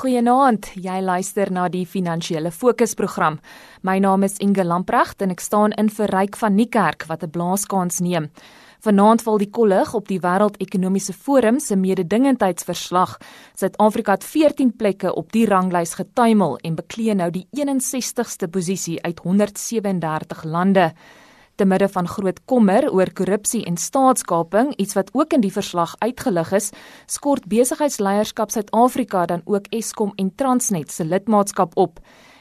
Goeienaand. Jy luister na die Finansiële Fokusprogram. My naam is Inge Lamprecht en ek staan in vir Ryk van Niekerk wat 'n blaaskans neem. Vanaand val die kollig op die Wêreldekonomiese Forum se mededingendheidsverslag. Suid-Afrika het 14 plekke op die ranglys getuimel en beklee nou die 61ste posisie uit 137 lande te midde van groot kommer oor korrupsie en staatskaping, iets wat ook in die verslag uitgelig is, skort besigheidsleierskap Suid-Afrika dan ook Eskom en Transnet se lidmaatskap op.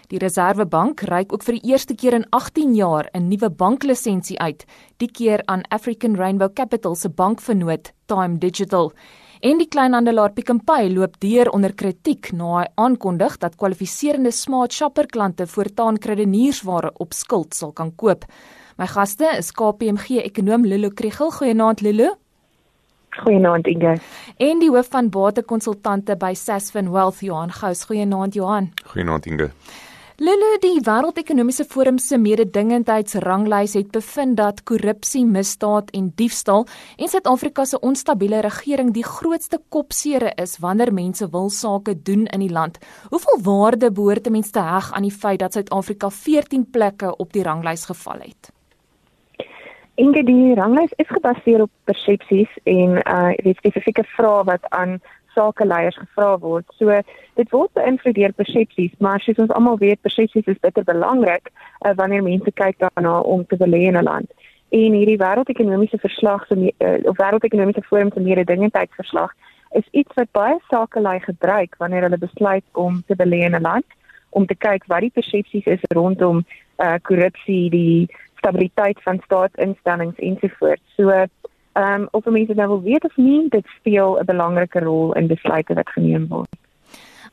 Die Reserwebank reik ook vir die eerste keer in 18 jaar 'n nuwe banklisensie uit, die keer aan African Rainbow Capital se bankvernoot Time Digital. En die kleinhandelaar Pick n Pay loop deur onder kritiek na hy aankondig dat kwalifiserende Smart Shopper klante voortaan kredietnuursware op skuld sal kan koop. My gaste is KPMG ekonom Lulu Kriel. Goeienaand Lulu. Goeienaand Inge. En die hoof van batekonsultante by Sasfin Wealth Johan Gous. Goeienaand Johan. Goeienaand Inge. Lulu, die Wêreldekonomiese Forum se mededingendheidsranglys het bevind dat korrupsie, misdaad en diefstal en Suid-Afrika se onstabiele regering die grootste kopseere is wanneer mense wil sake doen in die land. Hoeveel waarde behoort 'n mens te heg aan die feit dat Suid-Afrika 14 plekke op die ranglys geval het? Inge die ranglys is gebaseer op persepsies en uh weet spesifieke vrae wat aan sakeleiers gevra word. So dit word beïnvloed deur persepsies, maar soos ons almal weet, persepsies is bitter belangrik uh, wanneer mense kyk daarna om te belê in 'n land. En hierdie wêreldekonomiese verslag so uh, of wêreldekonomiese forum se mededingendheidsverslag is iets wat baie sakelei gebruik wanneer hulle besluit om te belê in 'n land om te kyk wat die persepsies is rondom uh korrupsie, die stabiliteit van staatsinstellings ensovoorts. So ehm um, of mense nou wil weet of nie, dit speel 'n belangrike rol in besluite wat geneem word.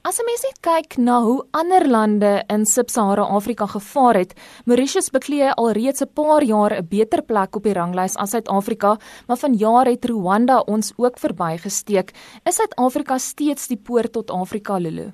As mens net kyk na hoe ander lande in Sub-Sahara Afrika gevaar het, Mauritius beklee alreeds 'n paar jaar 'n beter plek op die ranglys as Suid-Afrika, maar vanjaar het Rwanda ons ook verbygesteek. Is Suid-Afrika steeds die poort tot Afrika, Lulu?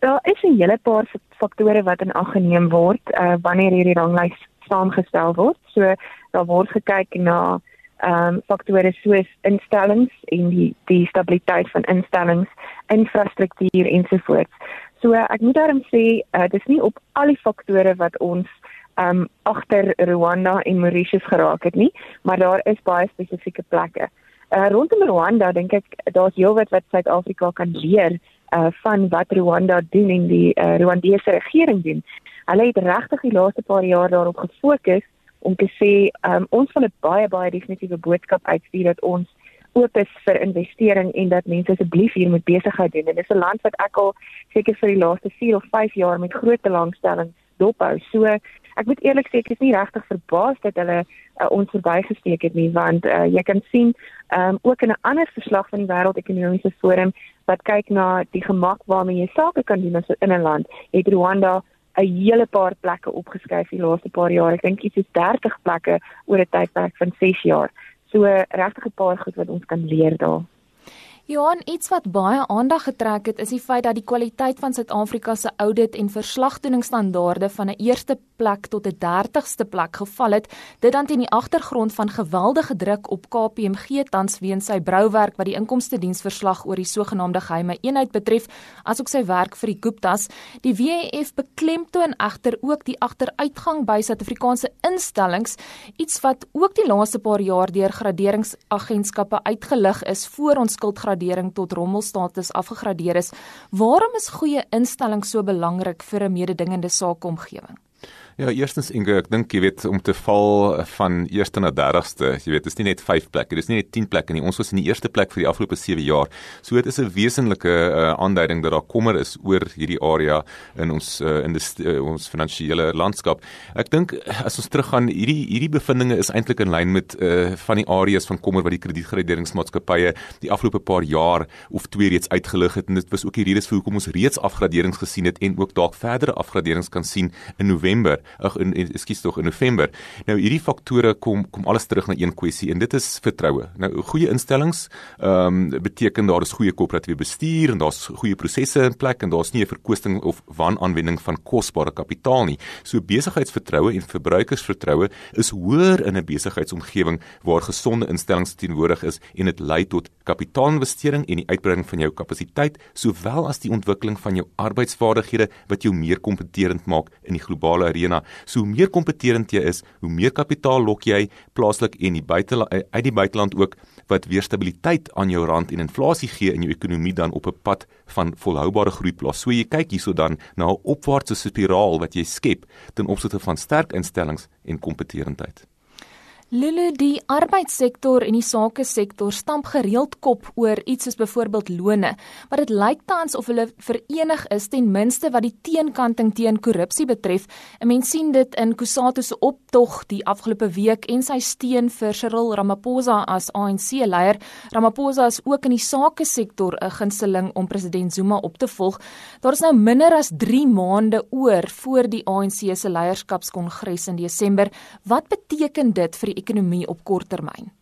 Daar is 'n hele paar faktore wat in ag geneem word uh, wanneer hierdie ranglys saamgestel word. So daar word gekyk na ehm um, faktore soos instellings en die die stabiliteit van instellings, infrastruktuur ensovoorts. So uh, ek moet daarom sê uh, dis nie op al die faktore wat ons ehm um, agter Rwanda en Mauritius geraak het nie, maar daar is baie spesifieke plekke. Uh, rondom Rwanda dink ek daar's heelwat wat Suid-Afrika kan leer uh, van wat Rwanda doen en die uh, Rwandese regering doen. Hulle het regtig die laaste paar jaar daarop gefokus om te sê um, ons wil 'n baie baie definitiewe boodskap uitstuur dat ons oop is vir investering en dat mense asseblief hier moet besigheid doen. En dis 'n land wat ek al seker vir die laaste 4 of 5 jaar met groot belangstelling dophou. So ek moet eerlik sê ek is nie regtig verbaas dat hulle uh, ons verbygesteek het nie want uh, jy kan sien um, ook in 'n ander verslag van die Wêreldekonomiese Forum wat kyk na die gemak waarmee jy sake kan doen in 'n land het Rwanda 'n hele paar plekke opgeskryf die laaste paar jaar. Ek dink iets is 30 plekke oor 'n tydperk van 6 jaar. So regtig 'n paar goed wat ons kan leer daar Johan, iets wat baie aandag getrek het, is die feit dat die kwaliteit van Suid-Afrika se audit en verslagdoeningsstandaarde van 'n eerste plek tot 'n 30ste plek geval het. Dit dan teen die agtergrond van geweldige druk op KPMG tans weens sy brouwerk wat die inkomste diensverslag oor die sogenaamde geheime eenheid betref, asook sy werk vir die Guptas. Die WEF beklemtoon egter ook die agteruitgang by Suid-Afrikaanse instellings, iets wat ook die laaste paar jaar deur graderingsagentskappe uitgelig is voor ons skuld gradering tot rommelstatus afgegradeer is. Waarom is goeie instellings so belangrik vir 'n mededingende sakeomgewing? Ja, eerstens Inge, ek dink jy weet om te val van eerste na 30ste, jy weet, dis nie net 5 plekke, dis nie net 10 plekke nie. Ons was in die eerste plek vir die afgelope 7 jaar. So dit is 'n wesenlike uh, aanduiding dat daar kommer is oor hierdie area in ons uh, in die uh, ons finansiële landskap. Ek dink as ons teruggaan, hierdie hierdie bevindinge is eintlik in lyn met uh, van die areas van kommer wat die kredietgraderingsmaatskappye die afgelope paar jaar of twee reeds uitgelig het en dit was ook die redes vir hoekom ons reeds afgraderings gesien het en ook dalk verdere afgraderings kan sien in November. Ag in ekskuus tog in November. Nou hierdie faktore kom kom alles terug na een kwessie en dit is vertroue. Nou goeie instellings ehm um, beteken daar is goeie koöperatiewe bestuur en daar's goeie prosesse in plek en daar's nie 'n verkwisting of wanaanwending van kosbare kapitaal nie. So besigheidsvertroue en verbruikersvertroue is hoër in 'n besigheidsomgewing waar gesonde instellings teenwoordig is en dit lei tot kapitaalinvestering en die uitbreiding van jou kapasiteit sowel as die ontwikkeling van jou arbeidsvaardighede wat jou meer kompeterend maak in die globale arena. So hoe meer kompeterend jy is, hoe meer kapitaal lok jy plaaslik en die buite uit die buiteland ook wat weer stabiliteit aan jou rand en inflasie gee in jou ekonomie dan op 'n pad van volhoubare groei plaas. So jy kyk hierso dan na 'n opwaartse spiraal wat jy skep ten opsigte van sterk instellings en kompeterendheid. Lulu die arbeidssektor en die sake sektor stamp gereeld kop oor iets soos byvoorbeeld lone, maar dit lyk tans of hulle verenig is ten minste wat die teenkanting teen korrupsie betref. 'n Mens sien dit in Kusatu se optog die afgelope week en sy steun vir Cyril Ramaphosa as ANC-leier. Ramaphosa is ook in die sake sektor 'n gunsteling om president Zuma op te volg. Daar is nou minder as 3 maande oor voor die ANC se leierskapskongres in Desember. Wat beteken dit vir die ekonomie op kort termyn?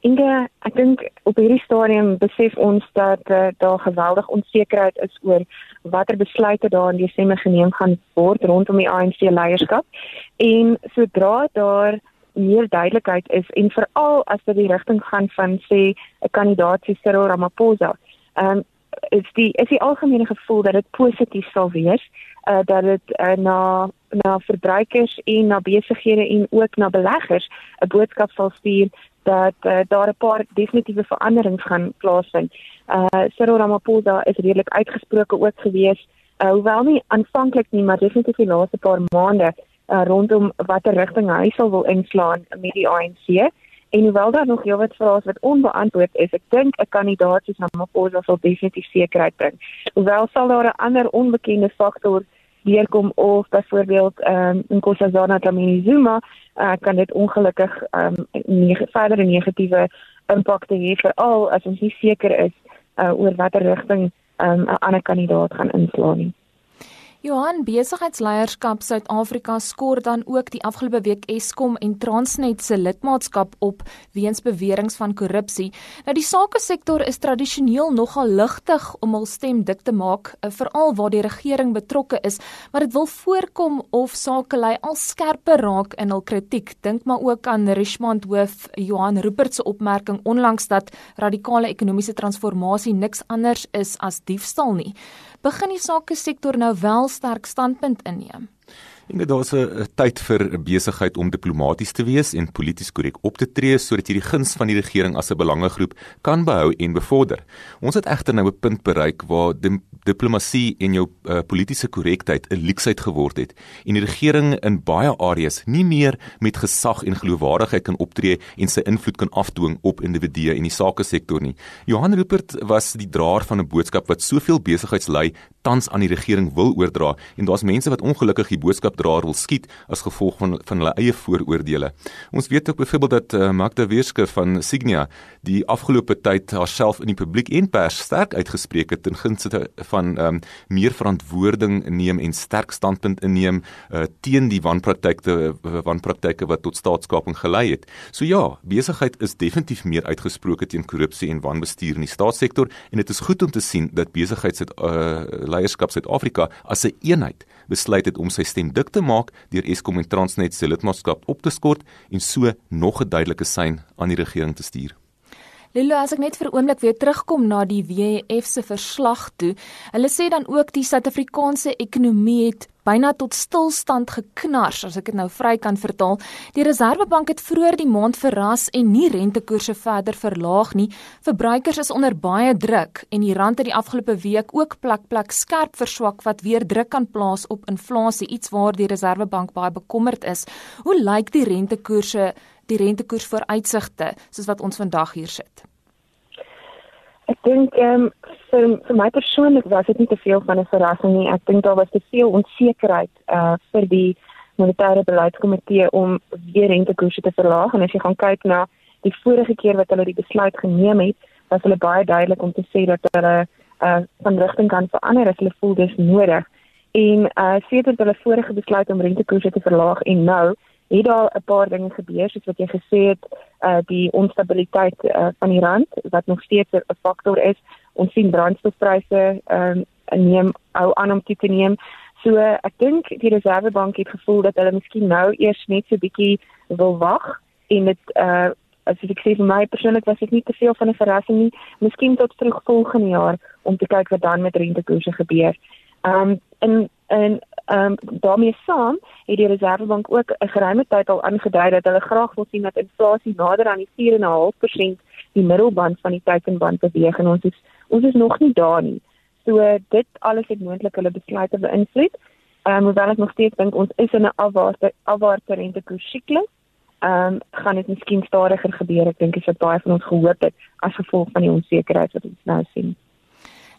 Inge, ek dink op hierdie stadium besef ons dat uh, daar geweldig onsekerheid is oor watter besluite daar in Desember geneem gaan word rondom die ANC leierskap. En sodra daar meer duidelikheid is en veral as dit die rigting gaan van sê 'n kandidaat soos Cyril Ramaphosa, um, is die is die algemene gevoel dat dit positief sal wees uh, dat dit uh, na na verbruikers en na besighede en ook na beleggers 'n boodskap sal stuur dat uh, daar 'n paar definitiewe veranderings gaan plaasvind. Uh Cyril Ramaphosa is redelik uitgesproke ook gewees, uh, hoewel nie aanvanklik nie, maar definitief die laaste paar maande uh, rondom watter rigting hy sal wil inslaan met die ANC. En hoewel daar nog heelwat vrae is wat onbeantwoord is, ek dink 'n kandidaat soos Ramaphosa sal definitief sekerheid bring. Hoewel sal daar 'n ander onbekende faktor deurkom of byvoorbeeld ehm um, in Nkosazana Dlamini Zuma, uh, kan dit ongelukkig ehm um, neg verdere negatiewe impakte hê veral as ons nie seker is uh, oor watter rigting ehm, 'n um, ander kandidaat gaan inslaan nie. Johan besigheidsleierskap Suid-Afrika skor dan ook die afgelope week Eskom en Transnet se lidmaatskap op weens beweringe van korrupsie. Nou die sake sektor is tradisioneel nogal ligtig om hul stem dik te maak, eh, veral waar die regering betrokke is, maar dit wil voorkom of sakelei al skerper raak in hul kritiek. Dink maar ook aan Richmond hoof Johan Rupert se opmerking onlangs dat radikale ekonomiese transformasie niks anders is as diefstal nie begin die sake sektor nou wel sterk standpunt inneem. En dit daar's 'n tyd vir besigheid om diplomaties te wees en polities korrek op te tree sodat jy die guns van die regering as 'n belangegroep kan behou en bevorder. Ons het egter nou 'n punt bereik waar diplomatie en jou uh, politieke korrektheid 'n leksheid geword het en die regering in baie areas nie meer met gesag en geloofwaardigheid kan optree en sy invloed kan afdwing op individue en die sake sektor nie. Johan Rupert was die draer van 'n boodskap wat soveel besigheidslei tans aan die regering wil oordra en daar's mense wat ongelukkig die boodskap draer wil skiet as gevolg van van hulle eie vooroordeele. Ons weet ook byvoorbeeld dat uh, Magda Weerske van Signia die afgelope tyd haarself in die publiek en pers sterk uitgespreek het ten gunste van um, meer verantwoording neem en sterk standpunt inneem uh, teen die wanpraktyke wanpraktyke wat tot staatskaping gelei het. So ja, besigheid is definitief meer uitgesproke teen korrupsie en wanbestuur in die staatssektor en dit is goed om te sien dat besigheid se uh, leierskap Suid-Afrika as 'n een eenheid besluit het om sy stem dik te maak deur Eskom en Transnet se lidmaatskap op te skort en so nog 'n duidelike sein aan die regering te stuur. Lilo, as ek net vir 'n oomblik weer terugkom na die WEF se verslag toe. Hulle sê dan ook die Suid-Afrikaanse ekonomie het byna tot stilstand geknars, as ek dit nou vry kan vertaal. Die Reserwebank het vroeër die maand verras en nie rentekoerse verder verlaag nie. Verbruikers is onder baie druk en die rand het die afgelope week ook plak plak skerp verswak wat weer druk kan plaas op inflasie, iets waar die Reserwebank baie bekommerd is. Hoe lyk die rentekoerse die rentekoers vooruitsigte soos wat ons vandag hier sit? Ek dink ehm um, vir vir my persoonlik was dit nie te veel van 'n verrassing nie. Ek dink daar was te veel onsekerheid uh vir die monetêre beleidskomitee om weer rentekoerse te verlaag en as jy gaan kyk na die vorige keer wat hulle die besluit geneem het, was hulle baie duidelik om te sê dat hulle uh van rigting kan verander as hulle voel dis nodig. En uh sedert hulle vorige besluit om rentekoerse te verlaag en nou het daar 'n paar dinge gebeur soos wat jy gesê het, uh die onstabiliteit uh, van die rand wat nog steeds 'n faktor is. Ons sien brandstofpryse um neem ou aan om te neem. So ek dink die Reservebank het gevoel dat hulle miskien nou eers net so bietjie wil wag en dit uh as ek sê vir my persoonlik was dit nie te veel van 'n verrassing nie. Miskien tot vroeg volgende jaar om te kyk wat dan met rentekoerse gebeur. Um en en um daarmee saam het die Reservebank ook 'n geruime tyd al aangedui dat hulle graag wil sien dat inflasie nader aan die 4.5% die middelband van die teikenband beweeg en ons is ons is nog nie daar nie. So dit alles het moontlik hulle besluite beïnvloed. Um hoewel ek nog steeds dink ons is in 'n afwaartse afwaartse rentekoers siklus ehm um, gaan dit miskien stadiger gebeur. Ek dink dit het baie van ons gehoop het as gevolg van die onsekerheid wat ons nou sien.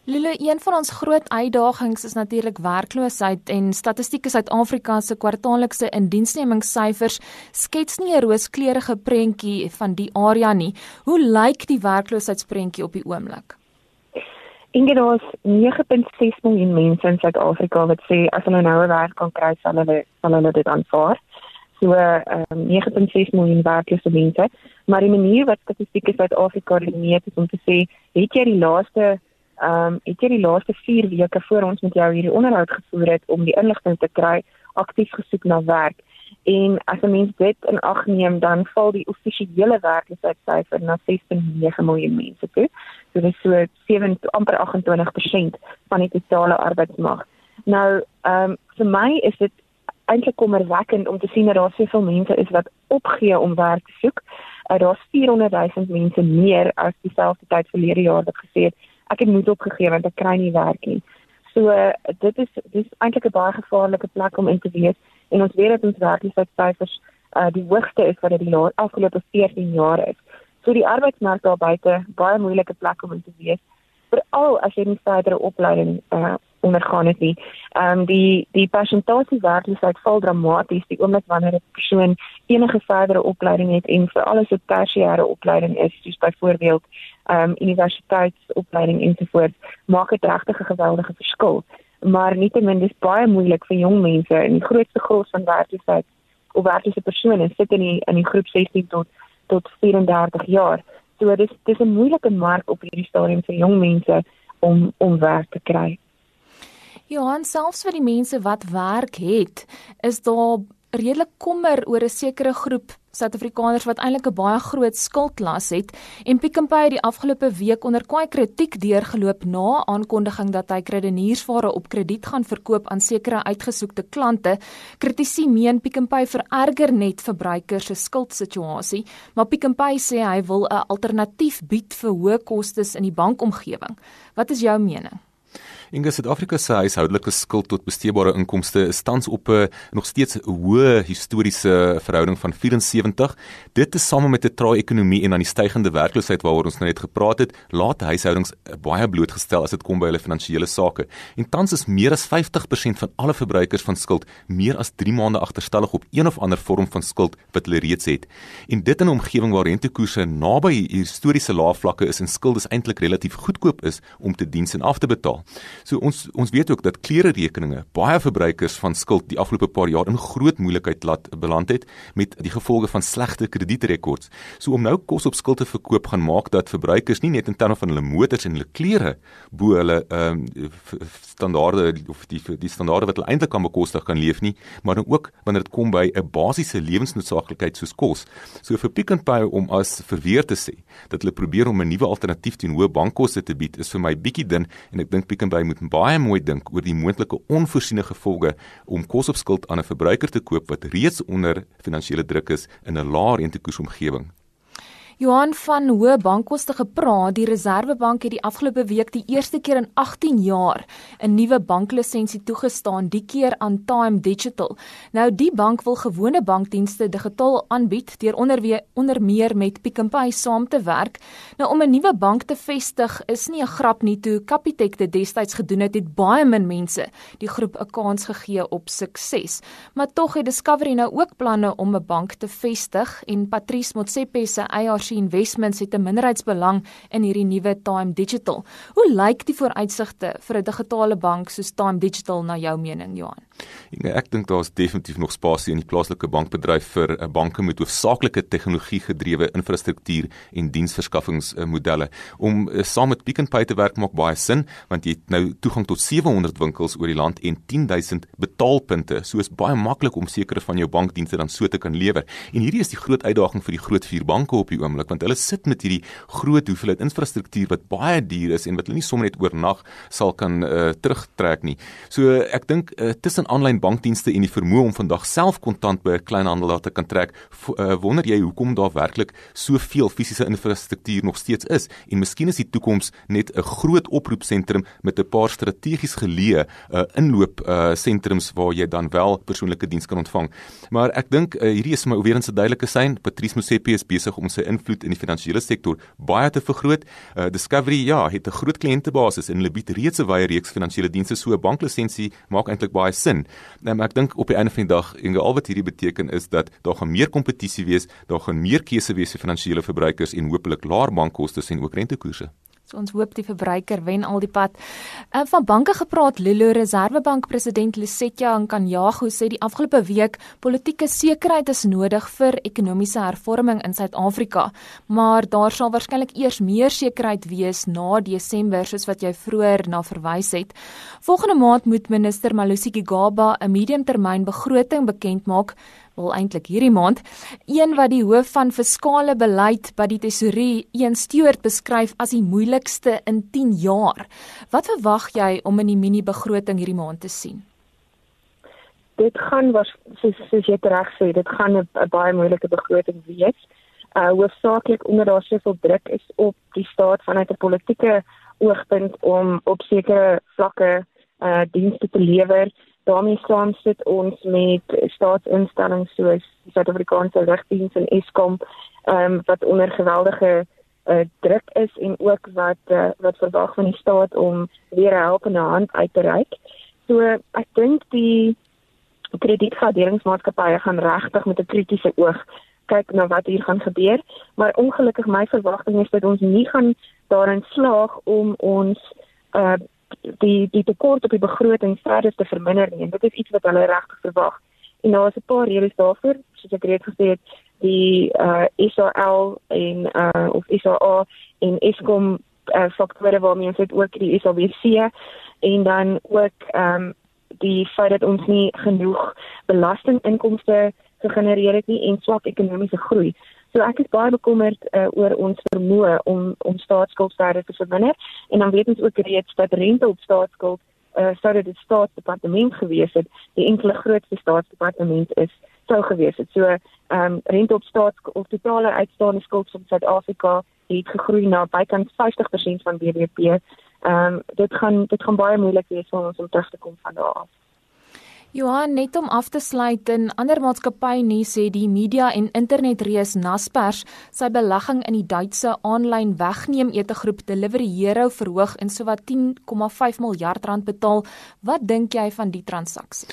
Lille, een van ons groot uitdagings is natuurlik werkloosheid en statistieke Suid-Afrika se kwartaallikse indiensnemingssyfers skets nie 'n rooskleurige prentjie van die area nie. Hoe lyk die werkloosheidsprentjie op die oomblik? Ingedoos 9.6 miljoen mense in Suid-Afrika wat sê as hulle nou 'n werk kan kry, sal hulle sal hulle dit aanvaar so um, 9.6 miljoen werklose mense. Maar die manier wat statistiek Suid-Afrika meet is om te sê, het jy die laaste ehm um, het jy die laaste 4 weke voor ons met jou hierdie onderhoud gevoer het om die inligting te kry, aktief gesoek na werk. En as 'n mens dit in ag neem, dan val die offisiële werkloosheidsyfer na 6.9 miljoen mense toe. So dit is so 7 amper 28% van die totale arbeidsmag. Nou, ehm um, vir my is dit eintlik kommerwekkend om te sien dat daar soveel mense is wat opgee om werk te soek. Uh, Daar's 400 000 mense meer as dieselfde tyd verlede jaar wat gesê het ek het moed opgegee want ek kry nie werk nie. So uh, dit is dis eintlik 'n baie gevaarlike plek om in te wees en ons weet dat ons werkloosheidsyfers uh, die hoogste is wat dit die afgelope 14 jaar is. So die arbeidsmark daar buite baie moeilike plek om in te wees veral as jy nie verdere opleiding uh, ondergaan het nie. Ehm um, die die persentasie werkloosheid val dramaties die oomblik wanneer 'n persoon enige verdere opleiding het en vir alles 'n tersiêre opleiding is, soos byvoorbeeld ehm um, universiteitsopleiding ensovoorts, maak dit regtig 'n geweldige verskil. Maar nietemin dis baie moeilik vir jong mense en die grootste gros van werkloosheid of werklose persone sit in die in die groep 16 tot tot 34 jaar. So dis dis 'n moeilike mark op hierdie stadium vir jong mense om om werk te kry. Johan, selfs vir die mense wat werk het, is daar redelik kommer oor 'n sekere groep Suid-Afrikaners wat eintlik 'n baie groot skuldlas het en Pick n Pay het die afgelope week onder kwai kritiek deurgeloop na aankondiging dat hy krediniersware op krediet gaan verkoop aan sekere uitgesoekte klante. Kritisie meen Pick n Pay vererger net verbruikers se skuldsituasie, maar Pick n Pay sê hy wil 'n alternatief bied vir hoë kostes in die bankomgewing. Wat is jou mening? In Suid-Afrika se huishoudelike skuld tot besteedbare inkomste is tans op 'n nog steeds hoë historiese verhouding van 74. Dit is same met 'n trae ekonomie en aan die stygende werkloosheid waaroor ons nou net gepraat het, laat huishoudings baie blootgestel as dit kom by hulle finansiële sake. En tans is meer as 50% van alle verbruikers van skuld meer as 3 maande agterstallig op een of ander vorm van skuld wat hulle reeds het. En dit in 'n omgewing waar rentekoerse naby historiese lae vlakke is en skulde eintlik relatief goedkoop is om te dien en af te betaal. So ons ons weet ook dat klere rekeninge baie verbruikers van skuld die afgelope paar jaar in groot moeilikheid laat beland het met die gevolge van slegte kredietrekords. So om nou kos op skuld te verkoop gaan maak dat verbruikers nie net in terme van hulle motors en hulle klere bo hulle ehm um, standaarde of die die standaarde wat hulle eintlik kan bekostig kan leef nie, maar ook wanneer dit kom by 'n basiese lewensnoodsaaklikheid soos kos. So vir Pick n Pay om as verweer te sê dat hulle probeer om 'n nuwe alternatief teen hoë bankkoste te bied is vir my bietjie dun en ek dink Pick n Pay moet baie mooi dink oor die moontlike onvoorsiene gevolge om kos op skuld aan 'n verbruiker te koop wat reeds onder finansiële druk is in 'n lae rentekoersomgewing. Johan van hoë bankkoste gepraat, die Reserwebank het die afgelope week die eerste keer in 18 jaar 'n nuwe banklisensie toegestaan, die keer aan Time Digital. Nou die bank wil gewone bankdienste digitaal aanbied deur onderwe onder meer met Pick n Pay saam te werk. Nou om 'n nuwe bank te vestig is nie 'n grap nie, toe Capitec dit destyds gedoen het, het baie min mense die groep 'n kans gegee op sukses. Maar tog het Discovery nou ook planne om 'n bank te vestig en Patrice Motsepe se eienaar Marshy Investments het 'n minderheidsbelang in hierdie nuwe Time Digital. Hoe lyk die vooruitsigte vir 'n digitale bank soos Time Digital na jou mening, Johan? Ja, ek dink daar's definitief nog spasie in die plaaslike bankbedryf vir 'n banke met hoofsaaklike tegnologie-gedrewe infrastruktuur en diensverskaffingsmodelle. Om uh, saam met Pick n Pay te werk maak baie sin want jy het nou toegang tot 700 winkels oor die land en 10000 betaalpunte. So is baie maklik om sekere van jou bankdienste dan so te kan lewer. En hierdie is die groot uitdaging vir die groot vier banke op die oomblik want hulle sit met hierdie groot hoeveelheid infrastruktuur wat baie duur is en wat hulle nie sommer net oornag sal kan uh, terugtrek nie. So ek dink uh, tussen aanlyn bankdienste en die vermoë om vandag self kontant by 'n kleinhandelaar te kan trek, uh, wonder jy hoekom daar werklik soveel fisiese infrastruktuur nog steeds is en miskien is die toekoms net 'n groot oproepsentrum met 'n paar strategies geleë uh, inloop uh, sentrums waar jy dan wel persoonlike diens kan ontvang. Maar ek dink uh, hierdie is my weer eens 'n duidelike sein. Patrice Motsepe is besig om sy invloed in die finansiële sektor baie te vergroot. Uh, Discovery ja, het 'n groot kliëntebasis en hulle bied reeds 'n wye reeks finansiële dienste so 'n banklisensie maak eintlik baie sin. Nou, maar ek dink op die einde van die dag en al wat hierdie beteken is dat daar gaan meer kompetisie wees, daar gaan meer keuse wees vir finansiële verbruikers en hopelik laer bankkoste en ook rentekoerse. So ons hoop die verbruiker wen al die pad. En van banke gepraat, Lilo Reservebank president Lesetja Nkanyago sê die afgelope week politieke sekerheid is nodig vir ekonomiese hervorming in Suid-Afrika, maar daar sal waarskynlik eers meer sekerheid wees na Desember soos wat jy vroeër na verwys het. Volgende maand moet minister Malusi Gigaba 'n mediumtermyn begroting bekend maak wel eintlik hierdie maand, een wat die hoof van fiskale beleid by die tesourier, Ian Stewart, beskryf as die moeilikste in 10 jaar. Wat verwag jy om in die mini-begroting hierdie maand te sien? Dit gaan was soos, soos jy reg sê, dit gaan 'n baie moeilike begroting wees. Uh hoofsaaklik omdat daar soveel druk is op die staat vanuit 'n politieke oogpunt om op sekere vlakke uh dienste te lewer daarmee saam sit ons met staatsinstellings soos die Suid-Afrikaanse Lugdiens en Eskom ehm um, wat onder geweldige uh, druk is en ook wat uh, wat verwag van die staat om weer 'n helpende hand uit te reik. So ek dink die kredietgraderingsmaatskappye gaan regtig met 'n kritiese oog kyk na wat hier gaan gebeur, maar ongelukkig my verwagting is dat ons nie gaan daarin slaag om ons uh die die tekort op die begroting verder te verminder nie. Dit is iets wat hulle regtig verwag. En daar is 'n paar redes daarvoor, soos ek reeds gesê het, die uh SAL en uh of SAA en Eskom uh, faktore waarmee ons het ook die SABC en dan ook ehm um, die feit dat ons nie genoeg belastinginkomste gegenereer het nie en swak ekonomiese groei. So ek is baie bekommerd uh, oor ons vermoë om om staatsskuld verder te verminder en dan weet ons ook reeds dat rente op staatsskuld uh, sou dit staatsdepartement gewees het, die enkele grootste staatsdepartement is sou gewees het. So ehm um, rente op staatsskuld of totale uitstaande skuld van Suid-Afrika het gegroei na bykans 50% van BBP. Ehm um, dit gaan dit gaan baie moeilik wees vir ons om terug te kom van daar af. Johan, net om af te sluit, 'n ander maatskappy nuus sê die media en internetreus Naspers sy belegging in die Duitse aanlyn wegneem etegroep Delivery Hero verhoog en sowat 10,5 miljard rand betaal. Wat dink jy van die transaksie?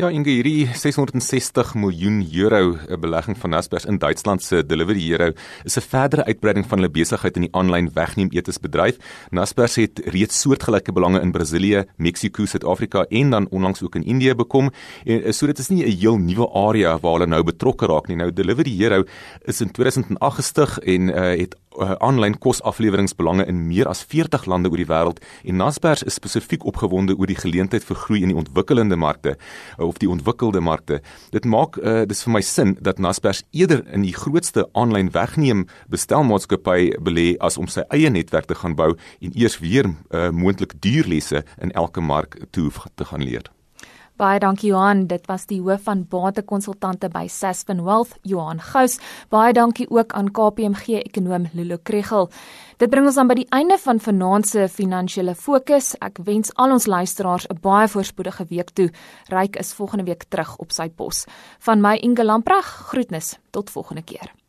Ja, Inge, hierdie 660 miljoen euro 'n belegging van Naspers in Duitsland se Delivery Hero is 'n verdere uitbreiding van hulle besigheid in die aanlyn wegneem etesbedryf. Naspers het reeds soortgelyke belange in Brasilië, Mexiko, Suid-Afrika en dan onlangs ook in Indië bekom. En eh, so dit is nie 'n heel nuwe area waar hulle nou betrokke raak nie. Nou Delivery Hero is in 2008 gestig en uh, het aanlyn uh, kosafleweringsbelange in meer as 40 lande oor die wêreld en Naspers is spesifiek opgewonde oor die geleentheid vir groei in die ontwikkelende markte uh, of die ontwikkelde markte. Dit maak uh, dis vir my sin dat Naspers eerder in die grootste aanlyn wegneem bestelmaatskappy belê as om sy eie netwerk te gaan bou en eers weer uh, moontlik duur lesse in elke mark toe te gaan leer. Baie dankie Johan, dit was die hoof van batekonsultante by Sasfin Wealth, Johan Gous. Baie dankie ook aan KPMG ekonom Lulu Kregel. Dit bring ons dan by die einde van vanaand se finansiële fokus. Ek wens al ons luisteraars 'n baie voorspoedige week toe. Ryk is volgende week terug op sy pos. Van my Inge Lamprag, groetnis tot volgende keer.